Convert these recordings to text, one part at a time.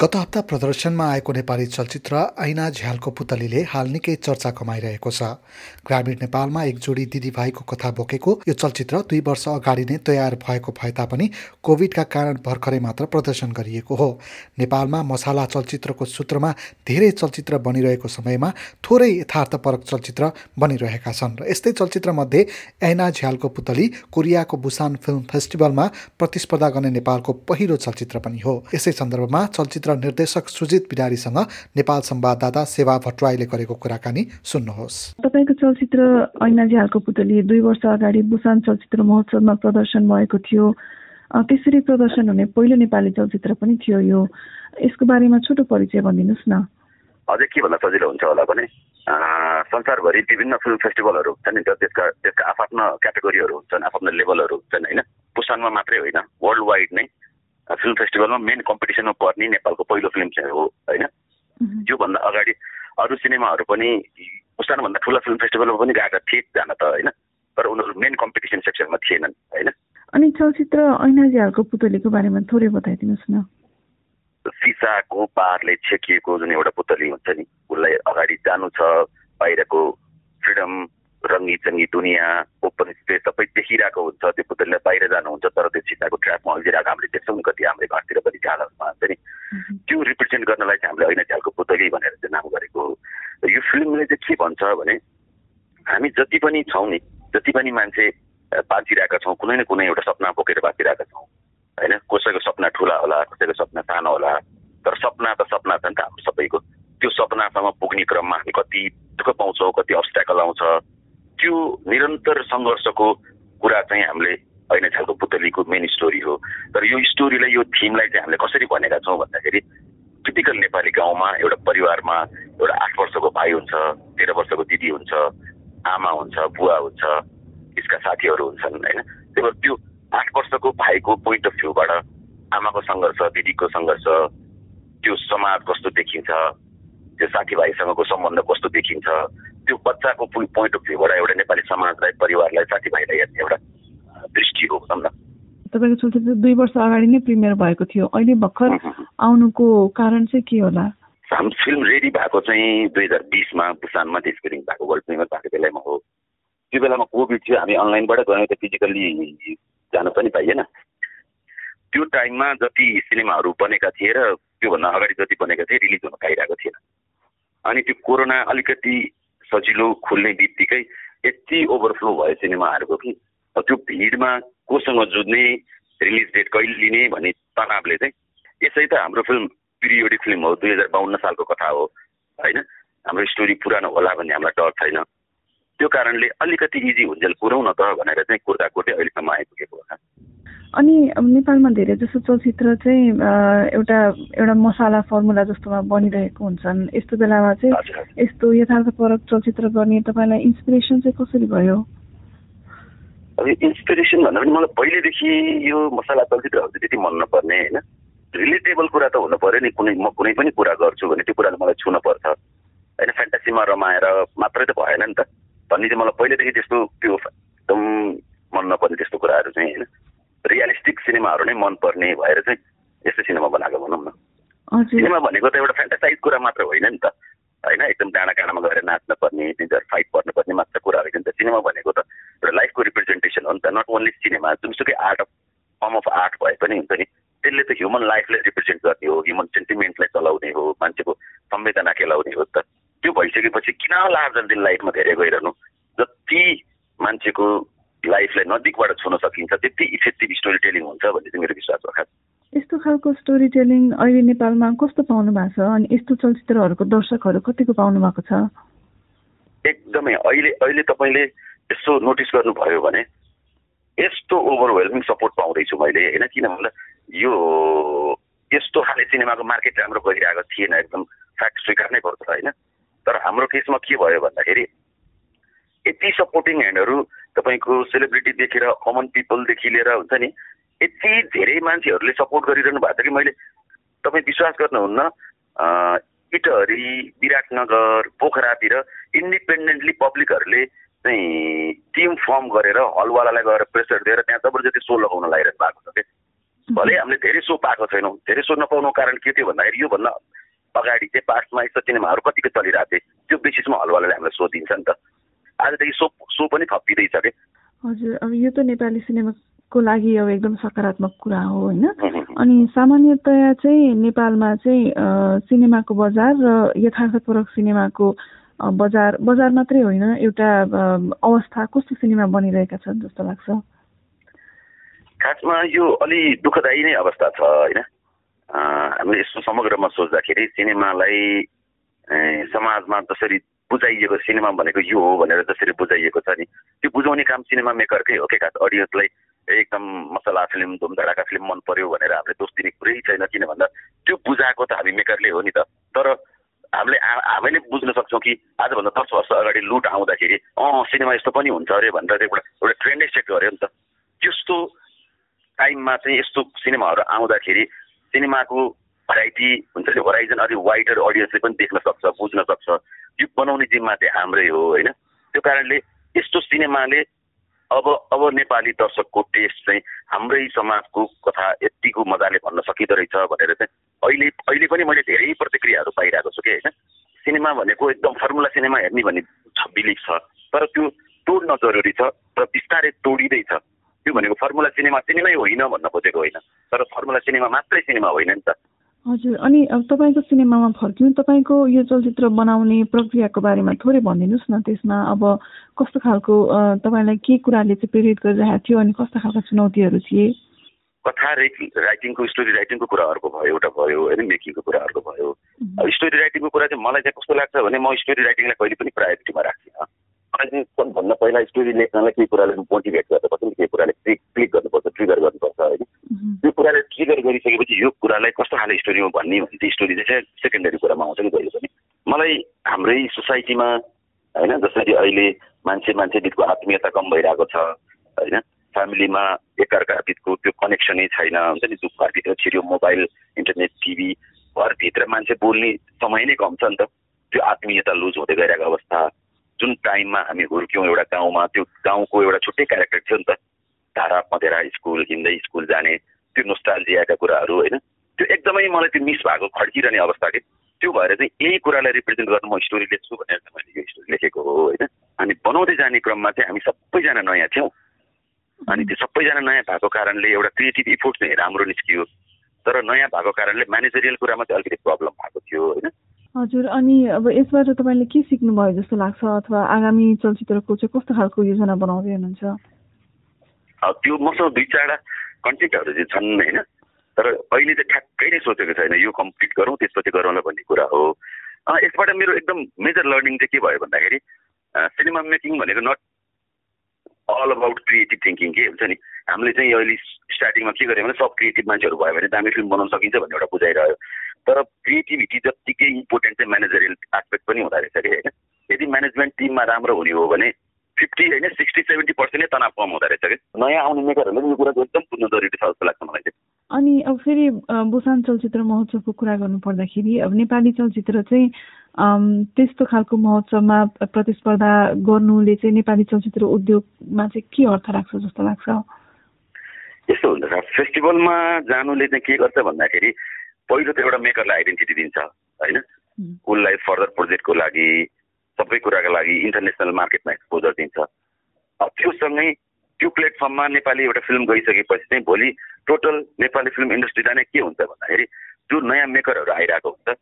गत हप्ता प्रदर्शनमा आएको नेपाली चलचित्र ऐना झ्यालको पुतलीले हाल निकै चर्चा कमाइरहेको छ। ग्रामीण नेपालमा एक जोडी दिदीभाइको कथा बोकेको यो चलचित्र दुई वर्ष अगाडि नै तयार भएको भए तापनि कोभिडका कारण भर्खरै मात्र प्रदर्शन गरिएको हो। नेपालमा मसाला चलचित्रको सूत्रमा धेरै चलचित्र बनिरहेको समयमा थोरै यथार्थपरक चलचित्र बनिरहेका छन् र यस्तै चलचित्रमध्ये ऐना झ्यालको पुतली कोरियाको बुसान फिल्म फेस्टिभलमा प्रतिस्पर्धा गर्ने नेपालको पहिलो चलचित्र पनि हो। यसै सन्दर्भमा चलचित्र चलचित्र निर्देशक सुजित बिडारीसँग नेपाल संवाददाता सेवा भट्टराईले गरेको कुराकानी सुन्नुहोस्। तपाईँको चलचित्र ऐना झ्यालको पुतली दुई वर्ष अगाडि बुसान चलचित्र महोत्सवमा प्रदर्शन भएको थियो। त्यसरी प्रदर्शन हुने पहिलो नेपाली चलचित्र पनि थियो यो। यसको बारेमा छोटो परिचय भनिदिनुहोस् न। अझै के भन्दा सजिलो हुन्छ होला भने संसारभरि विभिन्न फिल्म फेस्टिभलहरू हुन्छन् नि त्यसका त्यसका आफ्ना क्याटेगोरीहरू हुन्छन् आफ्ना लेभलहरू हुन्छन् होइन? पुसानमा मात्रै होइन वर्ल्ड वाइड नै। फिल्म फेस्टिभलमा मेन कम्पिटिसनमा पर्ने नेपालको पहिलो फिल्म चाहिँ हो होइन? योभन्दा अगाडि अरू सिनेमाहरू पनि उसानभन्दा ठुलो फिल्म फेस्टिभलमा पनि गएका थिए जान त होइन? तर उनीहरू मेन कम्पिटिसन सेक्सनमा थिएनन् होइन? अनि चलचित्र ऐनाजीहरूको पुतलीको बारेमा थोरै बताइदिनुहोस् न। सिसाको पारले छेकिएको जुन एउटा पुतली हुन्छ नि उसलाई अगाडि जानु छ बाहिरको फ्रिडम रङ्गी चङ्गी दुनियाँ ओपन स्पेस सबै देखिरहेको हुन्छ। त्यो पुतलीलाई बाहिर जानुहुन्छ तर त्यो चिताको ट्र्यापमा अल्झिरहेको हामीले देख्छौँ कति हाम्रो घरतिर पनि झालहरूमा हुन्छ नि त्यो रिप्रेजेन्ट गर्नलाई चाहिँ हामीले होइन झ्यालको पुतली भनेर चाहिँ नाम गरेको। यो फिल्मले चाहिँ के भन्छ भने हामी जति पनि छौँ नि जति पनि मान्छे बाँचिरहेका छौँ कुनै न कुनै एउटा सपना बोकेर बाँचिरहेका छौँ होइन? कसैको सपना ठुला होला कसैको सपना सानो होला तर सपना त सपना छ नि त हाम्रो सबैको। त्यो सपनासम्म पुग्ने क्रममा हामी कति दुःख पाउँछौँ कति अब्सट्याकल आउँछ। त्यो निरन्तर सङ्घर्षको कुरा चाहिँ हामीले होइन छालको पुतलीको मेन स्टोरी हो। तर यो स्टोरीलाई यो थिमलाई चाहिँ हामीले कसरी भनेका छौँ भन्दाखेरि टिपिकल नेपाली गाउँमा एउटा परिवारमा एउटा आठ वर्षको भाइ हुन्छ तेह्र वर्षको दिदी हुन्छ आमा हुन्छ बुवा हुन्छ यसका साथीहरू हुन्छन् होइन? त्यही भएर त्यो आठ वर्षको भाइको पोइन्ट अफ भ्यूबाट आमाको सङ्घर्ष दिदीको सङ्घर्ष त्यो समाज कस्तो देखिन्छ त्यो साथीभाइसँगको सम्बन्ध कस्तो देखिन्छ त्यो बच्चाको पोइन्ट अफ भ्यूबाट एउटा नेपाली समाजलाई परिवारलाई साथीभाइलाई हेर्ने एउटा दृष्टि हो भनौँ न तपाईँको चलचित्र दुई वर्ष अगाडि नै प्रिमियर भएको थियो अहिले भर्खर आउनुको कारण चाहिँ के होला हाम्रो फिल्म रेडी भएको चाहिँ दुई हजार बिसमा बुसानमा स्क्रिनिङ भएको वर्ल्ड प्रिमियर भएको बेलामा हो त्यो बेलामा कोभिड थियो हामी अनलाइनबाट गयौँ त फिजिकल्ली जानु पनि पाइएन त्यो टाइममा जति सिनेमाहरू बनेका थिए र त्योभन्दा अगाडि जति बनेका थिए रिलिज हुन पाइरहेको थिएन अनि त्यो कोरोना अलिकति सजिलो खुल्ने बित्तिकै यति ओभरफ्लो भयो सिनेमाहरूको कि त्यो भिडमा कोसँग जुझ्ने रिलिज डेट कहिले लिने भन्ने तनावले चाहिँ यसै त हाम्रो फिल्म पिरियोडिक फिल्म हो दुई हजार बाहन्न सालको कथा हो होइन? हाम्रो स्टोरी पुरानो होला भन्ने हामीलाई डर छैन। त्यो कारणले अलिकति इजी हुन्छ पुऱ्याउन त भनेर चाहिँ कुर्दा कुर्दै अहिलेसम्म आइपुगेको होला। अनि नेपालमा धेरै जसो चलचित्र चाहिँ एउटा एउटा मसाला फर्मुला जस्तोमा बनिरहेको हुन्छन्। यस्तो बेलामा चाहिँ यस्तो यथार्थपरक चलचित्र गर्ने तपाईँलाई इन्सपिरेसन चाहिँ कसरी भयो? अब इन्सपिरेसन भन्दा पनि मलाई पहिलेदेखि यो मसाला चलचित्रहरू चाहिँ त्यति मन नपर्ने होइन? रिलेटेबल कुरा त हुनु पऱ्यो नि। कुनै म कुनै पनि कुरा गर्छु भने त्यो कुराले मलाई छुन पर्छ। होइन फ्यान्टासीमा रमाएर मात्रै त भएन नि त। भन्ने चाहिँ मलाई पहिलेदेखि त्यस्तो त्यो एकदम मन नपर्ने त्यस्तो कुराहरू चाहिँ होइन? रियलिस्टिक सिनेमाहरू नै मनपर्ने भएर चाहिँ यस्तो सिनेमा बनाएको भनौँ न। सिनेमा भनेको त एउटा फ्यान्टासाइज कुरा मात्र होइन नि त। होइन एकदम डाँडा काँडामा गएर नाच्न पर्ने तिनीहरू फाइट पर्नुपर्ने मात्र कुराहरू नि त सिनेमा भनेको त एउटा लाइफको रिप्रेजेन्टेसन हो नि त नट ओन्ली सिनेमा जुनसुकै art of form of art भए पनि हुन्छ नि त्यसले त ह्युमन लाइफलाई रिप्रेजेन्ट गर्ने हो ह्युमन सेन्टिमेन्टलाई चलाउने हो मान्छेको संवेदना केलाउने हो त त्यो भइसकेपछि किन लार्जर दिन लाइफमा धेरै गइरहनु जति मान्छेको लाइफलाई नजिकबाट सकिन्छ त्यति इफेक्टिभ स्टोरी टेलिङ हुन्छ भन्ने चाहिँ मेरो विश्वास हो। यस्तो खालको स्टोरी टेलिङ अहिले नेपालमा कस्तो पाउनु भएको छ? अनि यस्तो चलचित्रहरूको दर्शकहरू कतिको पाउनु भएको छ? एकदमै अहिले अहिले तपाईँले यसो नोटिस गर्नुभयो भने यस्तो ओभरवेल्मिङ सपोर्ट पाउँदैछु मैले होइन? किन भन्दा यो यस्तो खाले सिनेमाको मार्केट राम्रो गरिरहेको थिएन एकदम फ्याक्ट स्वीकार्नै पर्छ होइन? तर हाम्रो केसमा के भयो भन्दाखेरि यति सपोर्टिङ ह्यान्डहरू तपाईँको सेलिब्रिटी देखेर कमन पिपलदेखि लिएर हुन्छ नि यति धेरै मान्छेहरूले सपोर्ट गरिरहनु भएको छ कि मैले तपाईँ विश्वास गर्नुहुन्न इटहरी विराटनगर पोखरातिर इन्डिपेन्डेन्टली पब्लिकहरूले चाहिँ टिम फर्म गरेर हलवालालाई गएर प्रेसर दिएर त्यहाँ जबरजस्ती सो लगाउन लगाइरहनु भएको छ कि? भले हामीले धेरै सो पाएको छैनौँ धेरै सो नपाउनुको कारण के थियो भन्दाखेरि योभन्दा अगाडि चाहिँ पास्टमा यस्तो सिनेमाहरू कतिको चलिरहेको थिए त्यो बेसिसमा हलवालाले हामीलाई सो दिन्छ नि त। आजदेखि सो सो पनि थपिँदैछ कि? हजुर अब यो त नेपाली सिनेमाको लागि अब एकदम सकारात्मक कुरा हो होइन? अनि सामान्यतया चाहिँ नेपालमा चाहिँ सिनेमाको बजार र यथार्थपूर्वक सिनेमाको बजार बजार मात्रै होइन एउटा अवस्था कस्तो सिनेमा बनिरहेका छन् जस्तो लाग्छ? खासमा यो अलि दुःखदायी नै अवस्था छ होइन? हामीले यस्तो समग्रमा सोच्दाखेरि सिनेमालाई समाजमा जसरी बुझाइएको सिनेमा भनेको यो हो भनेर जसरी बुझाइएको छ नि त्यो बुझाउने काम सिनेमा मेकरकै हो क्या खास अडियन्सलाई एकदम मसला फिल्म धुमधडाका फिल्म मन पर्यो भनेर हामीले दोष दिने कुरै छैन किन भन्दा त्यो बुझाएको त हामी मेकरले हो नि त। तर हामीले हामीले बुझ्न सक्छौँ कि आजभन्दा दस वर्ष अगाडि लुट आउँदाखेरि अँ सिनेमा यस्तो पनि हुन्छ अरे भनेर एउटा एउटा ट्रेन्डै सेट गर्यो नि त। त्यस्तो टाइममा चाहिँ यस्तो सिनेमाहरू आउँदाखेरि सिनेमाको भेराइटी हुन्छ नि होराइजन अलिक वाइडर अडियन्सले पनि देख्न सक्छ बुझ्न सक्छ। यो बनाउने जिम्मा चाहिँ हाम्रै हो होइन? त्यो कारणले यस्तो सिनेमाले अब अब नेपाली दर्शकको टेस्ट चाहिँ हाम्रै समाजको कथा यतिको मजाले भन्न सकिँदो रहेछ भनेर चाहिँ अहिले अहिले पनि मैले धेरै प्रतिक्रियाहरू पाइरहेको छु कि होइन? सिनेमा भनेको एकदम फर्मुला सिनेमा हेर्ने भन्ने बिलिफ छ तर त्यो तोड्न जरुरी छ र बिस्तारै तोडिँदैछ। त्यो भनेको फर्मुला सिनेमा सिनेमै होइन भन्न खोजेको होइन तर फर्मुला सिनेमा मात्रै सिनेमा होइन नि त। हजुर अनि अब तपाईँको सिनेमामा फर्किनु तपाईँको यो चलचित्र बनाउने प्रक्रियाको बारेमा थोरै भनिदिनुहोस् न त्यसमा अब कस्तो खालको तपाईँलाई के कुराले चाहिँ प्रेरित गरिरहेको थियो अनि कस्तो खालका चुनौतीहरू थिए? कथा राइटिङको स्टोरी राइटिङको कुराहरूको भयो एउटा भयो होइन मेकिङको कुराहरूको भयो। स्टोरी राइटिङको कुरा चाहिँ मलाई चाहिँ कस्तो लाग्छ भने म स्टोरी राइटिङलाई कहिले पनि प्रायोरिटीमा राख्दिनँ। मलाई चाहिँ सबभन्दा पहिला स्टोरी लेख्नलाई केही कुराले मोटिभेट गर्नुपर्छ केही कुराले क्लिक क्लिक गर्नुपर्छ ट्रिगर गर्नुपर्छ। ट्रिगर गरिसकेपछि यो कुरालाई कस्तो खाले स्टोरीमा भन्ने भने चाहिँ स्टोरी चाहिँ सेकेन्डरी कुरामा आउँछ कि कहिले पनि। मलाई हाम्रै सोसाइटीमा होइन जसरी अहिले मान्छे मान्छे बिचको आत्मीयता कम भइरहेको छ होइन फ्यामिलीमा एकअर्का बिचको त्यो कनेक्सनै छैन हुन्छ नि घरभित्र छिर्यो मोबाइल इन्टरनेट टिभी घरभित्र मान्छे बोल्ने समय नै कम छ नि त। त्यो आत्मीयता लुज हुँदै गइरहेको अवस्था। जुन टाइममा हामी हुर्क्यौँ एउटा गाउँमा त्यो गाउँको एउटा छुट्टै क्यारेक्टर थियो नि त। धारा पँधेरा स्कुल हिँड्दै स्कुल जाने त्यो नोस्टाल्जियाका कुराहरू होइन? त्यो एकदमै मलाई त्यो मिस भएको खड्किरहने अवस्था कि? त्यो भएर चाहिँ यही कुरालाई रिप्रेजेन्ट गर्नु म स्टोरी लेख्छु भनेर चाहिँ मैले यो स्टोरी लेखेको हो होइन? अनि बनाउँदै जाने क्रममा चाहिँ हामी सबैजना नयाँ थियौँ। अनि त्यो सबैजना नयाँ भएको कारणले एउटा क्रिएटिभ इफोर्ट चाहिँ राम्रो निस्कियो। तर नयाँ भएको कारणले म्यानेजरियल कुरामा चाहिँ अलिकति प्रब्लम भएको थियो होइन? हजुर अनि अब यसबाट तपाईँले के सिक्नुभयो जस्तो लाग्छ? अथवा आगामी चलचित्रको चाहिँ कस्तो खालको योजना बनाउँदै हुनुहुन्छ? त्यो मसँग दुई चारवटा कन्टेन्टहरू चाहिँ छन् होइन? तर अहिले चाहिँ ठ्याक्कै नै सोचेको छैन यो कम्प्लिट गरौँ त्यसपछि गरौँला भन्ने कुरा हो। यसबाट मेरो एकदम मेजर लर्निङ चाहिँ के भयो भन्दाखेरि सिनेमा मेकिङ भनेको not all about creative thinking के हुन्छ नि? हामीले चाहिँ अहिले स्टार्टिङमा के गर्यो भने सब क्रिएटिभ मान्छेहरू भयो भने दामी फिल्म बनाउन सकिन्छ भन्ने एउटा बुझाइरह्यो तर क्रिएटिभिटी जत्तिकै इम्पोर्टेन्ट चाहिँ म्यानेजरियल एस्पेक्ट पनि हुँदो रहेछ कि होइन? यदि म्यानेजमेन्ट टिममा राम्रो हुने हो भने फिफ्टी होइन सिक्सटी सेभेन्टी पर्सेन्ट नै तनाव कम हुँदो रहेछ कि? नयाँ आउने मेकरहरूले यो कुराको एकदम बुझ्नु जरुरी छ जस्तो लाग्छ मलाई चाहिँ। अनि अब फेरि बुसान चलचित्र महोत्सवको कुरा गर्नु पर्दाखेरि अब नेपाली चलचित्र चाहिँ त्यस्तो खालको महोत्सवमा प्रतिस्पर्धा गर्नुले चाहिँ नेपाली चलचित्र उद्योगमा चाहिँ के अर्थ राख्छ जस्तो लाग्छ? यस्तो हुन्छ फेस्टिभलमा जानुले चाहिँ के गर्छ भन्दाखेरि पहिलो त एउटा मेकरलाई आइडेन्टिटी दिन्छ होइन? उसलाई फर्दर प्रोजेक्टको लागि सबै कुराको लागि इन्टरनेसनल मार्केटमा एक्सपोजर दिन्छ। त्योसँगै त्यो प्लेटफर्ममा नेपाली एउटा फिल्म गइसकेपछि चाहिँ भोलि टोटल नेपाली फिल्म इन्डस्ट्री जाने के हुन्छ भन्दाखेरि जो नयाँ मेकरहरू आइरहेको हुन्छ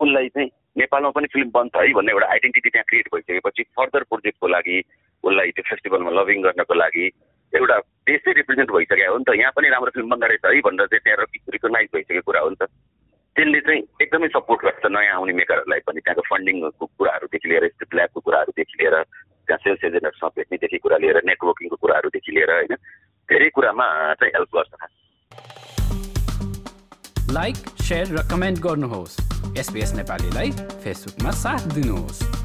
उनलाई चाहिँ नेपालमा पनि फिल्म बन्छ है भन्ने एउटा आइडेन्टिटी त्यहाँ क्रिएट भइसकेपछि फर्दर प्रोजेक्टको लागि उसलाई त्यो फेस्टिभलमा लभिङ गर्नको लागि एउटा देशै रिप्रेजेन्ट भइसकेको हो नि त। यहाँ पनि राम्रो फिल्म बन्द रहेछ है भनेर चाहिँ त्यहाँ रिकगनाइज भइसकेको कुरा हो नि त। त्यसले चाहिँ एकदमै सपोर्ट गर्छ नयाँ आउने मेकरहरूलाई पनि। त्यहाँको फन्डिङको कुराहरूदेखि लिएर स्टेट ल्याबको कुराहरूदेखि लिएर त्यहाँ सेल्स एजेन्टहरूसँग भेट्नेदेखि कुरा लिएर नेटवर्किङको कुराहरूदेखि लिएर होइन? धेरै कुरामा चाहिँ हेल्प गर्छ। लाइक सेयर र कमेन्ट गर्नुहोस्। एसपिएस नेपालीलाई फेसबुकमा साथ दिनुहोस्।